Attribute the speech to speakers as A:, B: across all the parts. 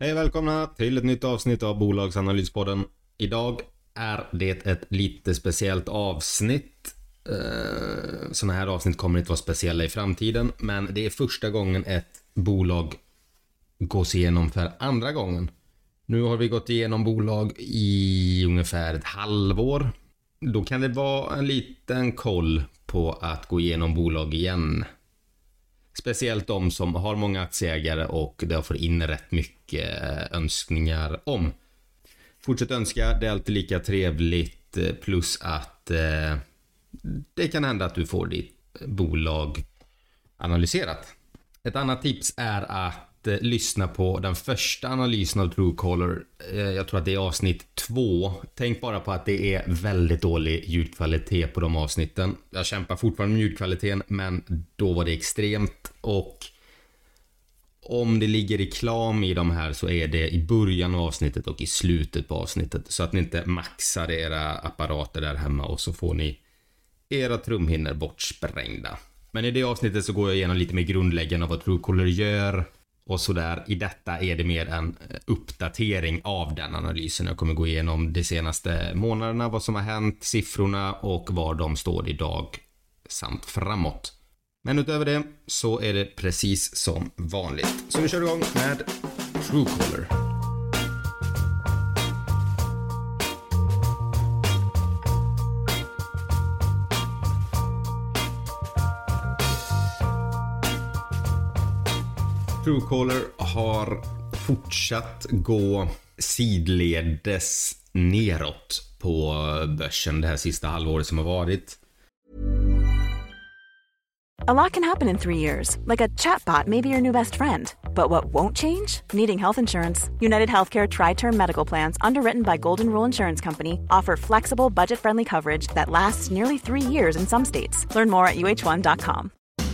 A: Hej och välkomna till ett nytt avsnitt av Bolagsanalyspodden. Idag är det ett lite speciellt avsnitt. Eh, Sådana här avsnitt kommer inte vara speciella i framtiden, men det är första gången ett bolag gås igenom för andra gången. Nu har vi gått igenom bolag i ungefär ett halvår. Då kan det vara en liten koll på att gå igenom bolag igen. Speciellt de som har många aktieägare och det får in rätt mycket eh, önskningar om. Fortsätt önska, det är alltid lika trevligt eh, plus att eh, det kan hända att du får ditt bolag analyserat. Ett annat tips är att eh, lyssna på den första analysen av Truecaller. Eh, jag tror att det är avsnitt två. Tänk bara på att det är väldigt dålig ljudkvalitet på de avsnitten. Jag kämpar fortfarande med ljudkvaliteten, men då var det extremt och om det ligger reklam i de här så är det i början av avsnittet och i slutet på avsnittet så att ni inte maxar era apparater där hemma och så får ni era trumhinnor bortsprängda. Men i det avsnittet så går jag igenom lite mer grundläggande av vad Truecaller gör och sådär. I detta är det mer en eh, uppdatering av den analysen. Jag kommer gå igenom de senaste månaderna, vad som har hänt, siffrorna och var de står idag samt framåt. Men utöver det så är det precis som vanligt. Så vi kör igång med Truecaller. Truecaller har fortsatt gå sidledes neråt på börsen det här sista halvåret som har varit.
B: A lot can happen in three years, like a chatbot may be your new best friend. But what won't change? Needing health insurance. United Healthcare Tri Term Medical Plans, underwritten by Golden Rule Insurance Company, offer flexible, budget friendly coverage that lasts nearly three years in some states. Learn more at uh1.com.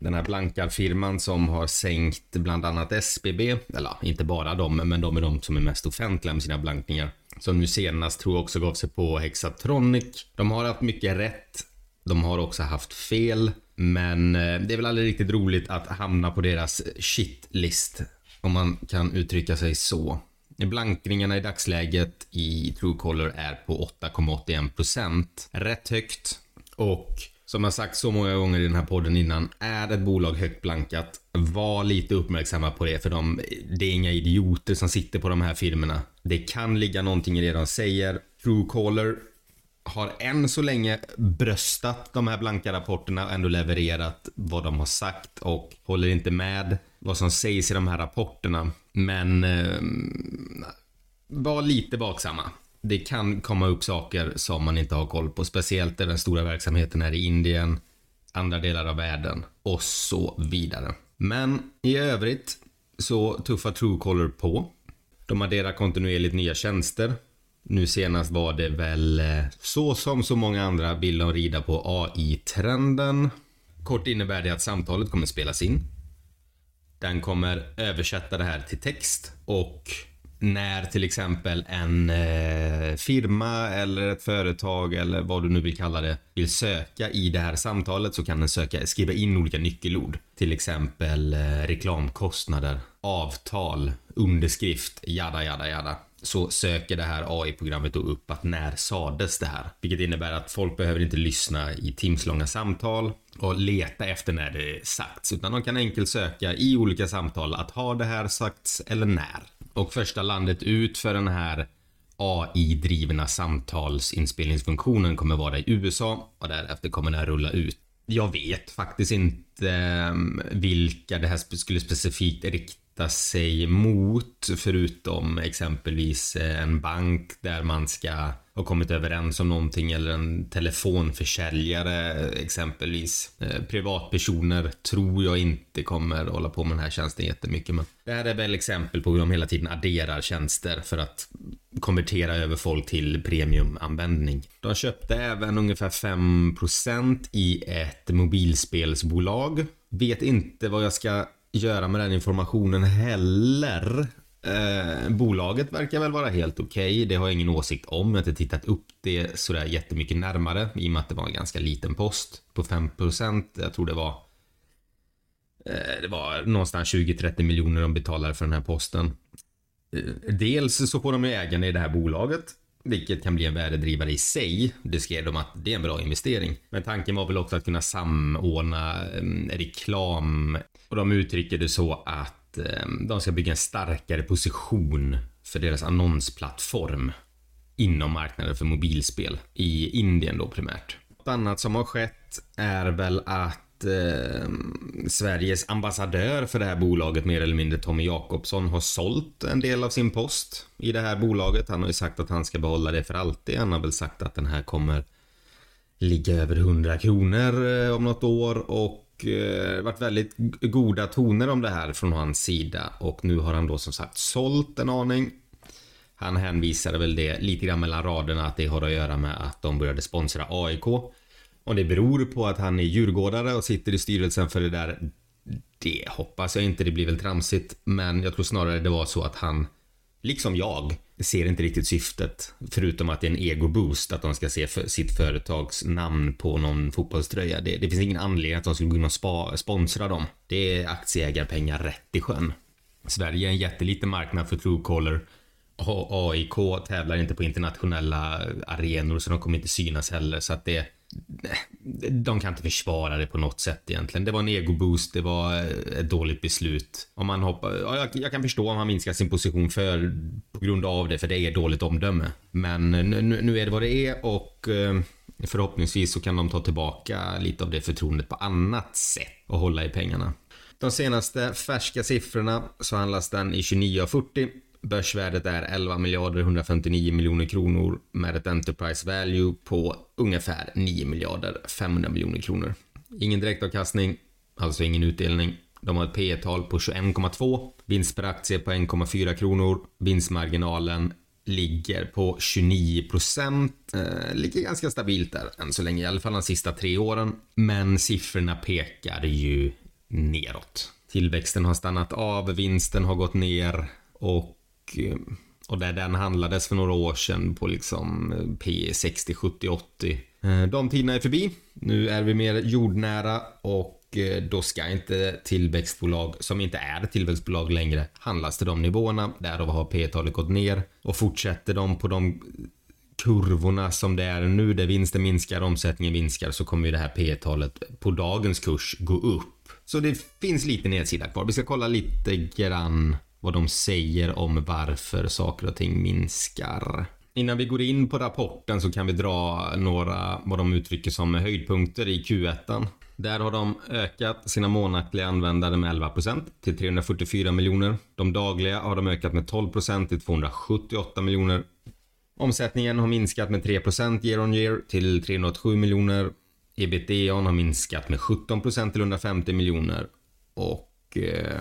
A: Den här blankarfirman som har sänkt bland annat SBB. Eller inte bara dem, men de är de som är mest offentliga med sina blankningar. Som nu senast tror jag också gav sig på Hexatronic. De har haft mycket rätt. De har också haft fel. Men eh, det är väl aldrig riktigt roligt att hamna på deras shitlist. Om man kan uttrycka sig så. Blankningarna i dagsläget i Truecaller är på 8,81%. Rätt högt. Och som jag sagt så många gånger i den här podden innan, är ett bolag högt blankat, var lite uppmärksamma på det för de, det är inga idioter som sitter på de här firmorna. Det kan ligga någonting i det de säger. Truecaller har än så länge bröstat de här blanka rapporterna och ändå levererat vad de har sagt och håller inte med vad som sägs i de här rapporterna. Men eh, var lite vaksamma det kan komma upp saker som man inte har koll på. Speciellt i den stora verksamheten här i Indien, andra delar av världen och så vidare. Men i övrigt så tuffar Truecaller på. De adderar kontinuerligt nya tjänster. Nu senast var det väl eh, så som så många andra vill de rida på AI-trenden. Kort innebär det att samtalet kommer spelas in. Den kommer översätta det här till text och när till exempel en eh, firma eller ett företag eller vad du nu vill kalla det vill söka i det här samtalet så kan den söka, skriva in olika nyckelord. Till exempel eh, reklamkostnader, avtal, underskrift, jada jada jada så söker det här AI-programmet då upp att när sades det här? Vilket innebär att folk behöver inte lyssna i timslånga samtal och leta efter när det sagts, utan de kan enkelt söka i olika samtal att har det här sagts eller när? Och första landet ut för den här AI-drivna samtalsinspelningsfunktionen kommer vara i USA och därefter kommer den rulla ut. Jag vet faktiskt inte ehm, vilka det här skulle specifikt rikta sig mot förutom exempelvis eh, en bank där man ska ha kommit överens om någonting eller en telefonförsäljare exempelvis. Eh, privatpersoner tror jag inte kommer hålla på med den här tjänsten jättemycket men det här är väl exempel på hur de hela tiden adderar tjänster för att konvertera över folk till premiumanvändning. De köpte även ungefär 5% i ett mobilspelsbolag. Vet inte vad jag ska göra med den informationen heller. Eh, bolaget verkar väl vara helt okej. Okay. Det har jag ingen åsikt om. Jag har inte tittat upp det sådär jättemycket närmare i och med att det var en ganska liten post på 5%. Jag tror det var eh, det var någonstans 20-30 miljoner de betalade för den här posten. Eh, dels så får de ju ägarna i det här bolaget vilket kan bli en värdedrivare i sig. Det skrev de att det är en bra investering. Men tanken var väl också att kunna samordna eh, reklam och de uttrycker det så att ehm, de ska bygga en starkare position för deras annonsplattform inom marknaden för mobilspel i Indien då primärt. Något annat som har skett är väl att eh, Sveriges ambassadör för det här bolaget, mer eller mindre Tommy Jakobsson, har sålt en del av sin post i det här bolaget. Han har ju sagt att han ska behålla det för alltid. Han har väl sagt att den här kommer ligga över 100 kronor eh, om något år och eh, varit väldigt goda toner om det här från hans sida och nu har han då som sagt sålt en aning. Han hänvisade väl det lite grann mellan raderna att det har att göra med att de började sponsra AIK. Och det beror på att han är djurgårdare och sitter i styrelsen för det där. Det hoppas jag inte, det blir väl tramsigt. Men jag tror snarare det var så att han, liksom jag, ser inte riktigt syftet. Förutom att det är en ego-boost att de ska se för sitt företags namn på någon fotbollströja. Det, det finns ingen anledning att de skulle gå in och spa, sponsra dem. Det är aktieägarpengar rätt i sjön. Sverige är en jätteliten marknad för Truecaller. AIK tävlar inte på internationella arenor så de kommer inte synas heller så att det de kan inte försvara det på något sätt egentligen. Det var en egoboost, det var eh, ett dåligt beslut. Om man hoppar, ja, jag, jag, kan förstå om han minskar sin position för, på grund av det, för det är dåligt omdöme. Men eh, nu, nu är det vad det är och eh, förhoppningsvis så kan de ta tillbaka lite av det förtroendet på annat sätt och hålla i pengarna. De senaste färska siffrorna så handlas den i 29 av 40 Börsvärdet är 11 miljarder 159 miljoner kronor med ett Enterprise Value på ungefär 9 miljarder 500 miljoner kronor. Ingen direktavkastning, alltså ingen utdelning. De har ett P tal på 21,2, vinst per aktie på 1,4 kronor. Vinstmarginalen ligger på 29 procent. Eh, ligger ganska stabilt där än så länge, i alla fall de sista tre åren. Men siffrorna pekar ju neråt. Tillväxten har stannat av, vinsten har gått ner och Eh, och där den handlades för några år sedan på liksom eh, P 60, 70, 80. De tiderna är förbi. Nu är vi mer jordnära och eh, då ska inte tillväxtbolag som inte är tillväxtbolag längre handlas till de nivåerna. Därav har P-talet gått ner och fortsätter de på de kurvorna som det är nu där vinsten minskar, omsättningen minskar så kommer ju det här P-talet på dagens kurs gå upp. Så det finns lite nedsida kvar. Vi ska kolla lite grann vad de säger om varför saker och ting minskar. Innan vi går in på rapporten så kan vi dra några vad de uttrycker som höjdpunkter i Q1. Där har de ökat sina månatliga användare med 11% till 344 miljoner. De dagliga har de ökat med 12% till 278 miljoner. Omsättningen har minskat med 3% year on year till 387 miljoner. Ebitda har minskat med 17% till 150 miljoner. Och eh,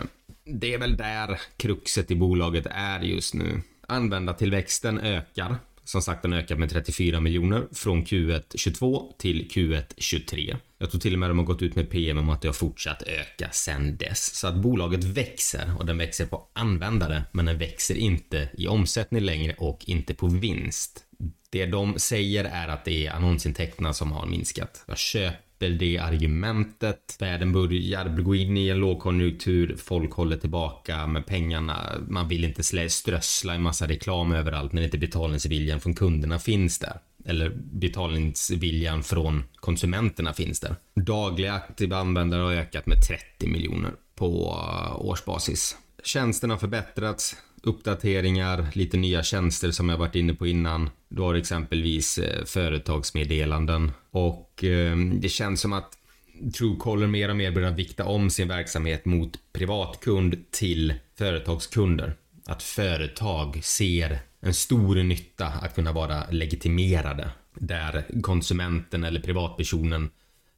A: det är väl där kruxet i bolaget är just nu. Användartillväxten ökar Som sagt, den ökar med 34 miljoner från Q1 22 till Q1 23. Jag tror till och med de har gått ut med PM om att det har fortsatt öka sen dess. Så att bolaget växer och den växer på användare, men den växer inte i omsättning längre och inte på vinst. Det de säger är att det är annonsintäkterna som har minskat. Jag köper det argumentet. Världen börjar gå in i en lågkonjunktur, folk håller tillbaka med pengarna. Man vill inte strössla en massa reklam överallt när inte betalningsviljan från kunderna finns där. Eller betalningsviljan från konsumenterna finns där. Dagliga aktiva användare har ökat med 30 miljoner på årsbasis. Tjänsten har förbättrats, uppdateringar, lite nya tjänster som jag varit inne på innan. Du har exempelvis eh, företagsmeddelanden och ehm, det känns som att Truecaller mer och mer börjar vikta om sin verksamhet mot privatkund till företagskunder. Att företag ser en stor nytta att kunna vara legitimerade där konsumenten eller privatpersonen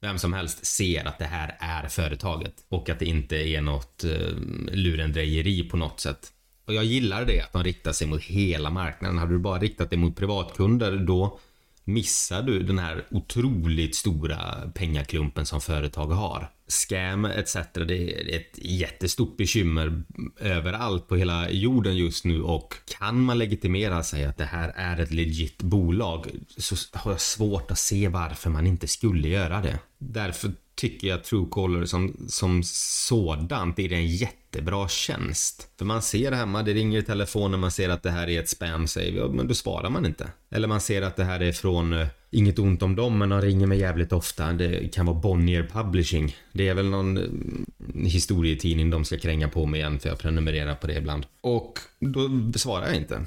A: vem som helst ser att det här är företaget och att det inte är något eh, lurendrejeri på något sätt. Och jag gillar det, att de riktar sig mot hela marknaden. Hade du bara riktat dig mot privatkunder då missar du den här otroligt stora pengaklumpen som företag har. Scam etc. Det är ett jättestort bekymmer överallt på hela jorden just nu och kan man legitimera sig att det här är ett legit bolag så har jag svårt att se varför man inte skulle göra det. Därför tycker jag Truecaller som, som sådant är en jättebra tjänst. För man ser hemma, det ringer i telefonen, man ser att det här är ett spam ja men då svarar man inte. Eller man ser att det här är från, eh, inget ont om dem, men de ringer mig jävligt ofta. Det kan vara Bonnier Publishing. Det är väl någon mm, historietidning de ska kränga på mig igen, för jag prenumererar på det ibland. Och då svarar jag inte.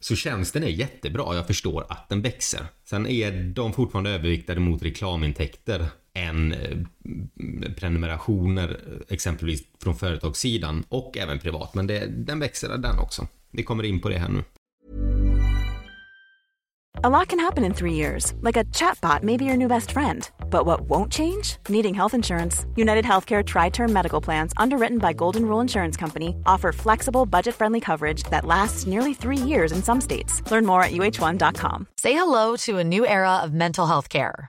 A: Så tjänsten är jättebra, jag förstår att den växer. Sen är de fortfarande överviktade mot reklamintäkter än eh, prenumerationer exempelvis från företagssidan och även privat. Men det, den växer den också. Vi kommer in på det här nu.
B: A lot can happen in three years, like a chatbot may be your new best friend. But what won't change? Needing health insurance. United Healthcare Tri Term Medical Plans, underwritten by Golden Rule Insurance Company, offer flexible, budget friendly coverage that lasts nearly three years in some states. Learn more at uh1.com.
C: Say hello to a new era of mental health care.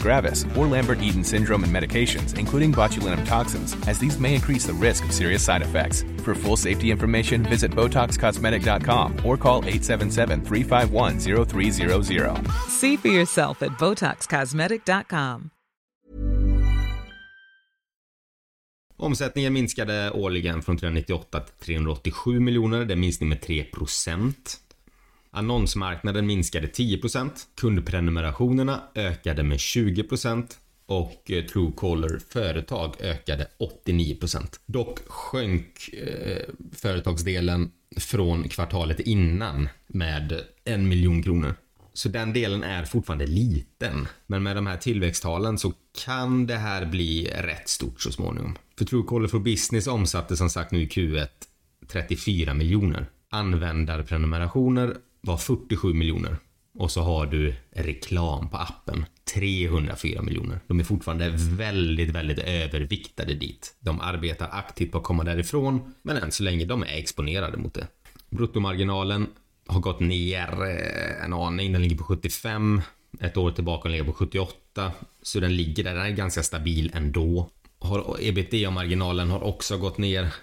D: gravis, or Lambert-Eaton syndrome and medications, including botulinum toxins, as these may increase the risk of serious side effects. For full safety information, visit BotoxCosmetic.com or call 877-351-0300.
E: See for yourself at BotoxCosmetic.com.
A: Omsättningen minskade årligen från 398 till 387 miljoner. Det är en minskning med 3 Annonsmarknaden minskade 10% Kundprenumerationerna ökade med 20% och eh, Truecaller företag ökade 89% Dock sjönk eh, företagsdelen från kvartalet innan med en miljon kronor. Så den delen är fortfarande liten. Men med de här tillväxttalen så kan det här bli rätt stort så småningom. För Truecaller for Business omsatte som sagt nu i Q1 34 miljoner. Användarprenumerationer var 47 miljoner. Och så har du reklam på appen. 304 miljoner. De är fortfarande väldigt, väldigt överviktade dit. De arbetar aktivt på att komma därifrån, men än så länge de är exponerade mot det. Bruttomarginalen har gått ner eh, en aning. Den ligger på 75. Ett år tillbaka den ligger på 78. Så den ligger där. Den är ganska stabil ändå. Ebitda-marginalen har också gått ner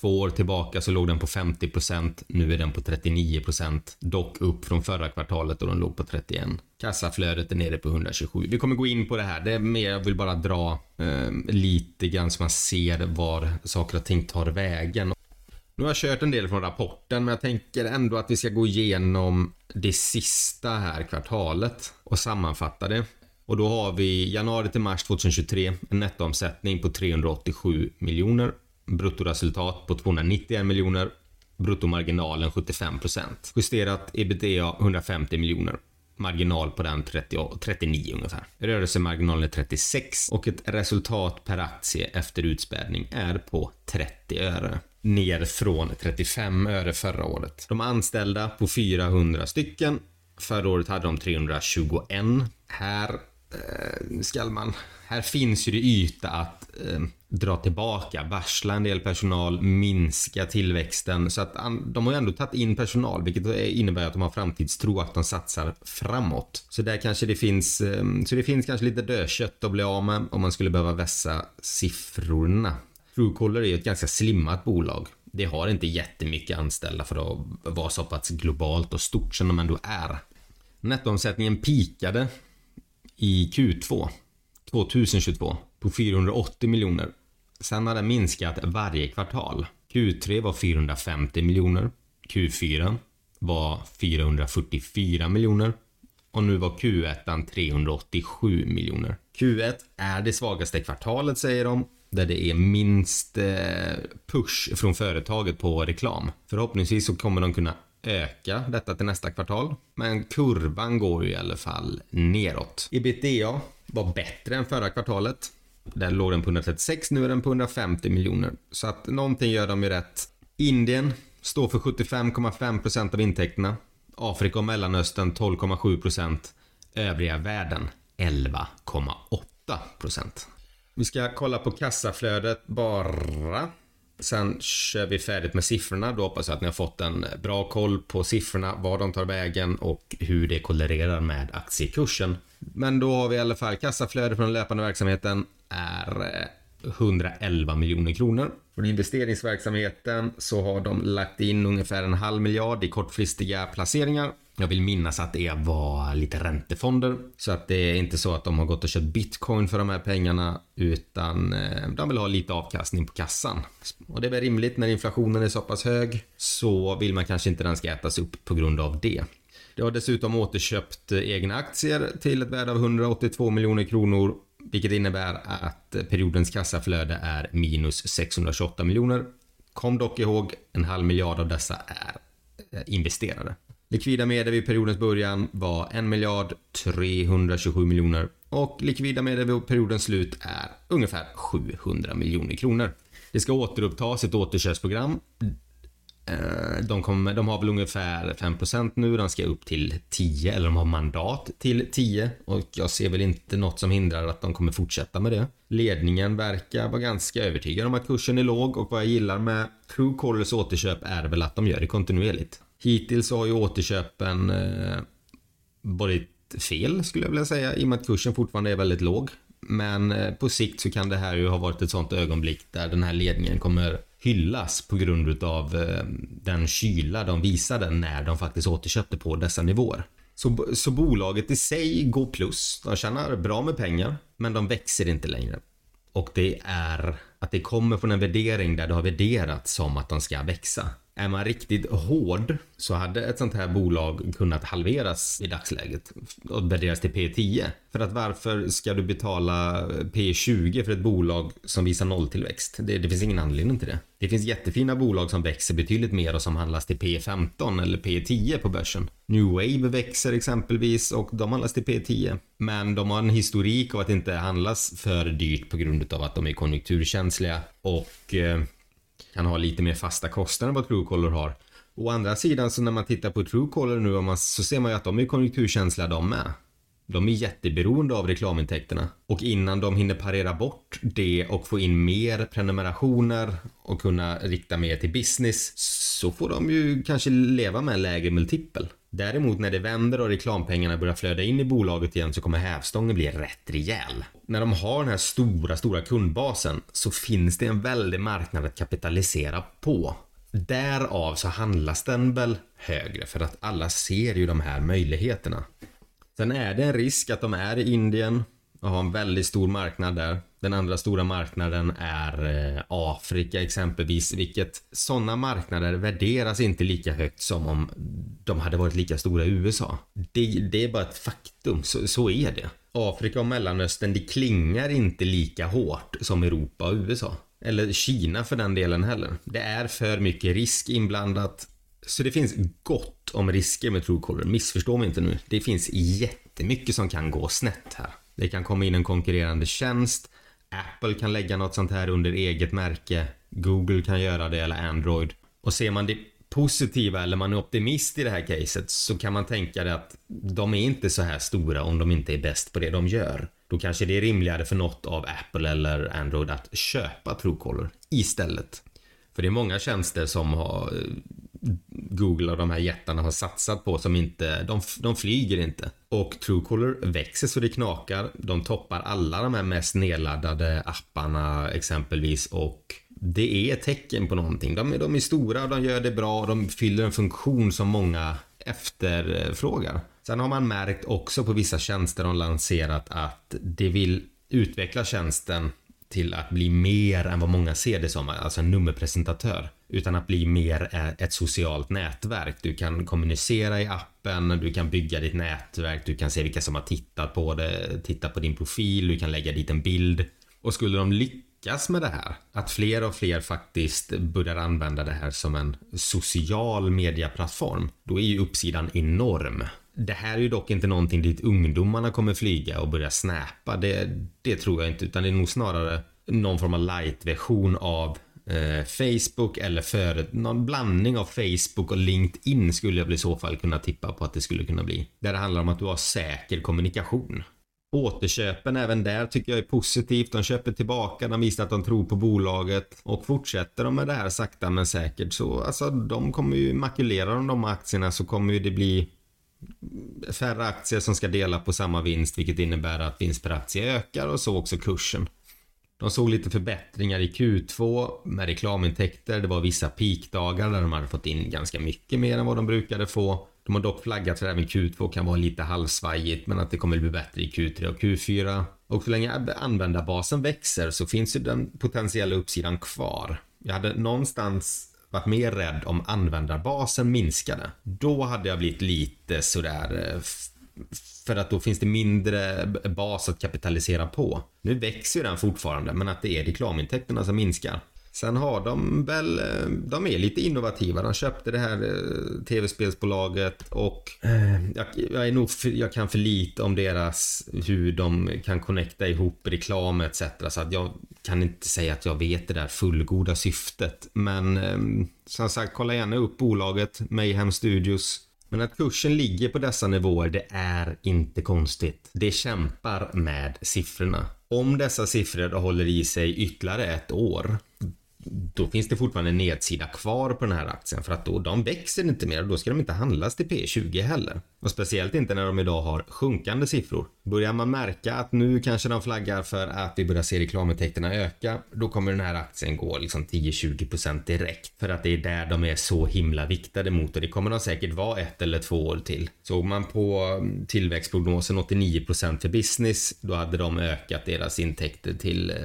A: Två år tillbaka så låg den på 50%, nu är den på 39%. Dock upp från förra kvartalet då den låg på 31%. Kassaflödet är nere på 127. Vi kommer gå in på det här. Det är mer, jag vill bara dra eh, lite grann så man ser var saker och ting tar vägen. Nu har jag kört en del från rapporten, men jag tänker ändå att vi ska gå igenom det sista här kvartalet och sammanfatta det. Och då har vi januari till mars 2023 en nettoomsättning på 387 miljoner bruttoresultat på 291 miljoner, bruttomarginalen 75% Justerat ebitda 150 miljoner. Marginal på den 30, 39 ungefär. Rörelsemarginalen är 36 och ett resultat per aktie efter utspädning är på 30 öre. Ner från 35 öre förra året. De anställda på 400 stycken. Förra året hade de 321. Här eh, ska man... Här finns ju det yta att eh, dra tillbaka, varsla en del personal, minska tillväxten. Så att de har ju ändå tagit in personal, vilket innebär att de har framtidstro att de satsar framåt. Så där kanske det finns, ehm, så det finns kanske lite dödkött att bli av med om man skulle behöva vässa siffrorna. Truecaller är ju ett ganska slimmat bolag. Det har inte jättemycket anställda för att vara så pass globalt och stort som de ändå är. Nettoomsättningen pikade i Q2 2022 på 480 miljoner Sen har den minskat varje kvartal. Q3 var 450 miljoner. Q4 var 444 miljoner. Och nu var Q1 387 miljoner. Q1 är det svagaste kvartalet säger de. Där det är minst eh, push från företaget på reklam. Förhoppningsvis så kommer de kunna öka detta till nästa kvartal. Men kurvan går ju i alla fall neråt. Ebitda var bättre än förra kvartalet. Där låg den på 136, nu är den på 150 miljoner. Så att någonting gör de ju rätt. Indien står för 75,5% av intäkterna. Afrika och Mellanöstern 12,7%. Övriga världen 11,8%. Vi ska kolla på kassaflödet bara. Sen kör vi färdigt med siffrorna. Då hoppas jag att ni har fått en bra koll på siffrorna, var de tar vägen och hur det korrelerar med aktiekursen. Men då har vi i alla fall kassaflöde från den löpande verksamheten är eh, 111 miljoner kronor. Från investeringsverksamheten så har de lagt in ungefär en halv miljard i kortfristiga placeringar. Jag vill minnas att det var lite räntefonder. Så att det är inte så att de har gått och köpt bitcoin för de här pengarna utan eh, de vill ha lite avkastning på kassan. Och det är väl rimligt när inflationen är så pass hög så vill man kanske inte den ska ätas upp på grund av det. Det har dessutom återköpt eh, egna aktier till ett värde av 182 miljoner kronor vilket innebär att periodens kassaflöde är minus 628 miljoner. Kom dock ihåg, en halv miljard av dessa är eh, investerade. Likvida medel vid periodens början var 1 miljard 327 miljoner och likvida medel vid periodens slut är ungefär 700 miljoner kronor. Det ska återupptas ett återköpsprogram Eh, de, kom, de har väl ungefär 5% nu, de ska upp till 10 eller de har mandat till 10 och jag ser väl inte något som hindrar att de kommer fortsätta med det. Ledningen verkar vara ganska övertygad om att kursen är låg och vad jag gillar med Truecallers återköp är väl att de gör det kontinuerligt. Hittills har ju återköpen eh, varit fel skulle jag vilja säga i och med att kursen fortfarande är väldigt låg. Men eh, på sikt så kan det här ju ha varit ett sånt ögonblick där den här ledningen kommer hyllas på grund av eh, den kyla de visade när de faktiskt återköpte på dessa nivåer. Så, så bolaget i sig går plus. De tjänar bra med pengar, men de växer inte längre. Och det är att det kommer från en värdering där det har värderats som att de ska växa. Är man riktigt hård så hade ett sånt här bolag kunnat halveras i dagsläget och värderas till P10. För att varför ska du betala P20 för ett bolag som visar nolltillväxt? Det, det finns ingen anledning till det. Det finns jättefina bolag som växer betydligt mer och som handlas till P15 eller P10 på börsen. New Wave växer exempelvis och de handlas till P10. Men de har en historik av att inte handlas för dyrt på grund av att de är konjunkturkänsliga och eh, kan ha lite mer fasta kostnader än vad Truecaller har. Å andra sidan så när man tittar på Truecaller nu så ser man ju att de är konjunkturkänsliga de med. De är jätteberoende av reklamintäkterna och innan de hinner parera bort det och få in mer prenumerationer och kunna rikta mer till business så får de ju kanske leva med en lägre multipel. Däremot när det vänder och reklampengarna börjar flöda in i bolaget igen så kommer hävstången bli rätt rejäl. När de har den här stora, stora kundbasen så finns det en väldig marknad att kapitalisera på. Därav så handlas den väl högre för att alla ser ju de här möjligheterna. Sen är det en risk att de är i Indien och har en väldigt stor marknad där. Den andra stora marknaden är eh, Afrika exempelvis, vilket sådana marknader värderas inte lika högt som om de hade varit lika stora i USA. Det, det är bara ett faktum, så, så är det. Afrika och Mellanöstern, det klingar inte lika hårt som Europa och USA. Eller Kina för den delen heller. Det är för mycket risk inblandat. Så det finns gott om risker med Truecaller, missförstå mig inte nu. Det finns jättemycket som kan gå snett här. Det kan komma in en konkurrerande tjänst. Apple kan lägga något sånt här under eget märke. Google kan göra det eller Android. Och ser man det positiva eller man är optimist i det här caset så kan man tänka det att de är inte så här stora om de inte är bäst på det de gör. Då kanske det är rimligare för något av Apple eller Android att köpa Truecaller istället. För det är många tjänster som har eh, Google och de här jättarna har satsat på som inte, de, de flyger inte. Och Truecaller växer så det knakar. De toppar alla de här mest nedladdade apparna exempelvis och det är ett tecken på någonting. De, de är stora, de gör det bra och de fyller en funktion som många efterfrågar. Sen har man märkt också på vissa tjänster de lanserat att det vill utveckla tjänsten till att bli mer än vad många ser det som, alltså en nummerpresentatör. Utan att bli mer ett socialt nätverk. Du kan kommunicera i appen, du kan bygga ditt nätverk, du kan se vilka som har tittat på det, titta på din profil, du kan lägga dit en bild. Och skulle de lyckas med det här, att fler och fler faktiskt börjar använda det här som en social mediaplattform, då är ju uppsidan enorm. Det här är ju dock inte någonting dit ungdomarna kommer flyga och börja snäpa. Det, det tror jag inte, utan det är nog snarare någon form av light-version av eh, Facebook eller för någon blandning av Facebook och LinkedIn skulle jag väl i så fall kunna tippa på att det skulle kunna bli. Där det handlar om att du har säker kommunikation. Återköpen även där tycker jag är positivt. De köper tillbaka, de visar att de tror på bolaget och fortsätter de med det här sakta men säkert så alltså de kommer ju makulera de aktierna så kommer ju det bli färre aktier som ska dela på samma vinst vilket innebär att vinst per aktie ökar och så också kursen. De såg lite förbättringar i Q2 med reklamintäkter. Det var vissa peakdagar där de hade fått in ganska mycket mer än vad de brukade få. De har dock flaggat för att även Q2 kan vara lite halvsvajigt men att det kommer bli bättre i Q3 och Q4. Och så länge användarbasen växer så finns ju den potentiella uppsidan kvar. Jag hade någonstans varit mer rädd om användarbasen minskade. Då hade jag blivit lite sådär eh, för att då finns det mindre bas att kapitalisera på. Nu växer ju den fortfarande, men att det är reklamintäkterna som minskar. Sen har de väl, eh, de är lite innovativa. De köpte det här eh, tv-spelsbolaget och jag, jag, är nog för, jag kan för lite om deras, hur de kan connecta ihop reklam etc. Så att jag kan inte säga att jag vet det där fullgoda syftet. Men som sagt, kolla gärna upp bolaget Mayhem Studios. Men att kursen ligger på dessa nivåer, det är inte konstigt. Det kämpar med siffrorna. Om dessa siffror håller i sig ytterligare ett år, då finns det fortfarande en nedsida kvar på den här aktien för att då de växer inte mer och då ska de inte handlas till P20 heller. Och speciellt inte när de idag har sjunkande siffror. Börjar man märka att nu kanske de flaggar för att vi börjar se reklamintäkterna öka, då kommer den här aktien gå liksom 10-20% direkt. För att det är där de är så himla viktade mot och det kommer de säkert vara ett eller två år till. Såg man på mm, tillväxtprognosen 89% för business, då hade de ökat deras intäkter till eh,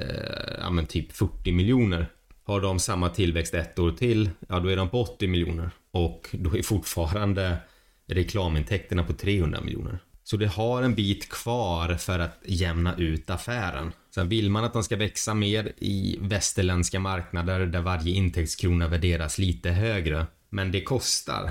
A: ja, men typ 40 miljoner har de samma tillväxt ett år till, ja då är de på 80 miljoner. Och då är fortfarande reklamintäkterna på 300 miljoner. Så det har en bit kvar för att jämna ut affären. Sen vill man att de ska växa mer i västerländska marknader där varje intäktskrona värderas lite högre. Men det kostar.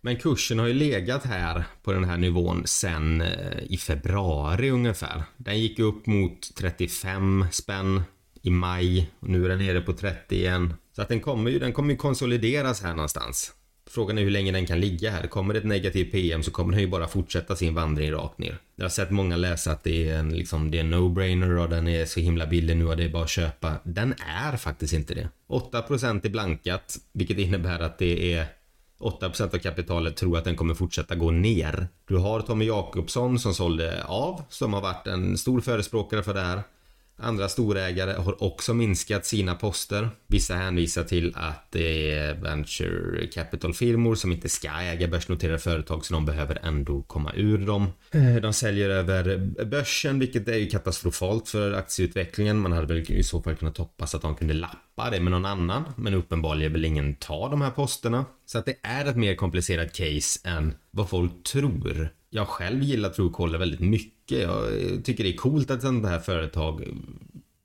A: Men kursen har ju legat här på den här nivån sen eh, i februari ungefär. Den gick upp mot 35 spänn i maj och nu är den nere på 30 igen. Så att den kommer ju, den kommer ju konsolideras här någonstans. Frågan är hur länge den kan ligga här. Kommer det ett negativt PM så kommer den ju bara fortsätta sin vandring rakt ner. Jag har sett många läsa att det är en, liksom, det är en no-brainer och den är så himla billig nu och det är bara att köpa. Den är faktiskt inte det. 8% är blankat, vilket innebär att det är 8% av kapitalet tror att den kommer fortsätta gå ner. Du har Tommy Jakobsson som sålde av, som har varit en stor förespråkare för det här. Andra storägare har också minskat sina poster. Vissa hänvisar till att det är venture capital-firmor som inte ska äga börsnoterade företag så de behöver ändå komma ur dem. Eh, de säljer över börsen vilket är ju katastrofalt för aktieutvecklingen. Man hade väl i så fall kunnat hoppas att de kunde lappa det med någon annan. Men uppenbarligen vill ingen ta de här posterna. Så att det är ett mer komplicerat case än vad folk tror. Jag själv gillar Truecaller väldigt mycket mycket. Jag tycker det är coolt att sådana här företag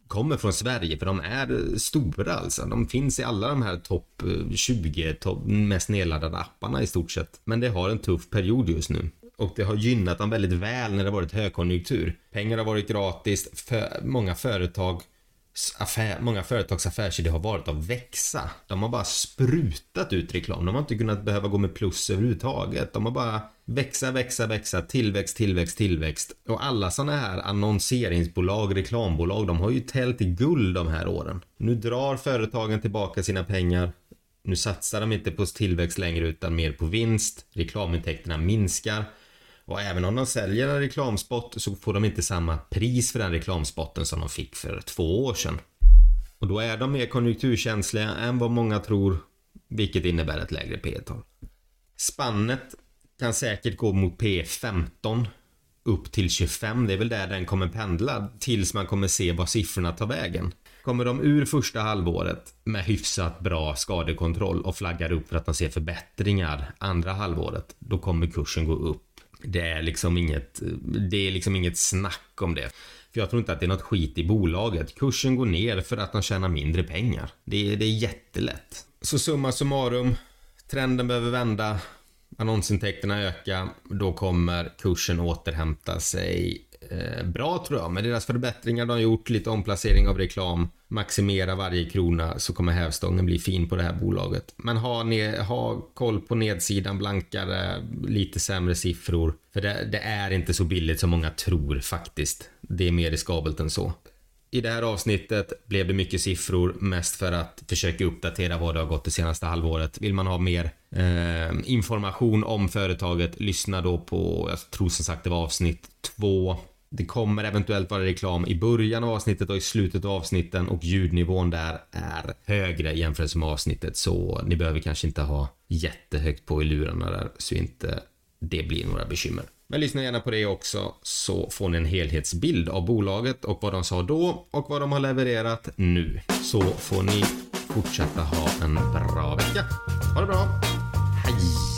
A: kommer från Sverige för de är stora alltså. De finns i alla de här topp eh, 20 top, mest nedladdade apparna i stort sett. Men det har en tuff period just nu. Och det har gynnat dem väldigt väl när det varit högkonjunktur. Pengar har varit gratis. För många företag affär, många företags affärsidé har varit att växa. De har bara sprutat ut reklam. De har inte kunnat behöva gå med plus överhuvudtaget. De har bara växa, växa, växa, tillväxt, tillväxt, tillväxt. Och alla sådana här annonseringsbolag, reklambolag, de har ju tält i guld de här åren. Nu drar företagen tillbaka sina pengar. Nu satsar de inte på tillväxt längre utan mer på vinst. Reklamintäkterna minskar. Och även om de säljer en reklamspot så får de inte samma pris för den reklamspotten som de fick för två år sedan. Och då är de mer konjunkturkänsliga än vad många tror, vilket innebär ett lägre P tal Spannet kan säkert gå mot P15 upp till 25. Det är väl där den kommer pendla tills man kommer se vad siffrorna tar vägen. Kommer de ur första halvåret med hyfsat bra skadekontroll och flaggar upp för att de ser förbättringar andra halvåret, då kommer kursen gå upp det är liksom inget, det är liksom inget snack om det. För jag tror inte att det är något skit i bolaget. Kursen går ner för att de tjänar mindre pengar. Det är, det är jättelätt. Så summa summarum. Trenden behöver vända. Annonsintäkterna öka. Då kommer kursen återhämta sig eh, bra tror jag. Med deras förbättringar de har gjort, lite omplacering av reklam, maximera varje krona så kommer hävstången bli fin på det här bolaget. Men ha, ne- ha koll på nedsidan, blankare, lite sämre siffror. För det, det är inte så billigt som många tror faktiskt. Det är mer riskabelt än så. I det här avsnittet blev det mycket siffror, mest för att försöka uppdatera vad det har gått det senaste halvåret. Vill man ha mer eh, information om företaget, lyssna då på, jag tror som sagt det var avsnitt två det kommer eventuellt vara reklam i början av avsnittet och i slutet av avsnitten och ljudnivån där är högre jämfört med avsnittet så ni behöver kanske inte ha jättehögt på i lurarna där så inte det blir några bekymmer. Men lyssna gärna på det också så får ni en helhetsbild av bolaget och vad de sa då och vad de har levererat nu. Så får ni fortsätta ha en bra vecka. Ha det bra! Hej!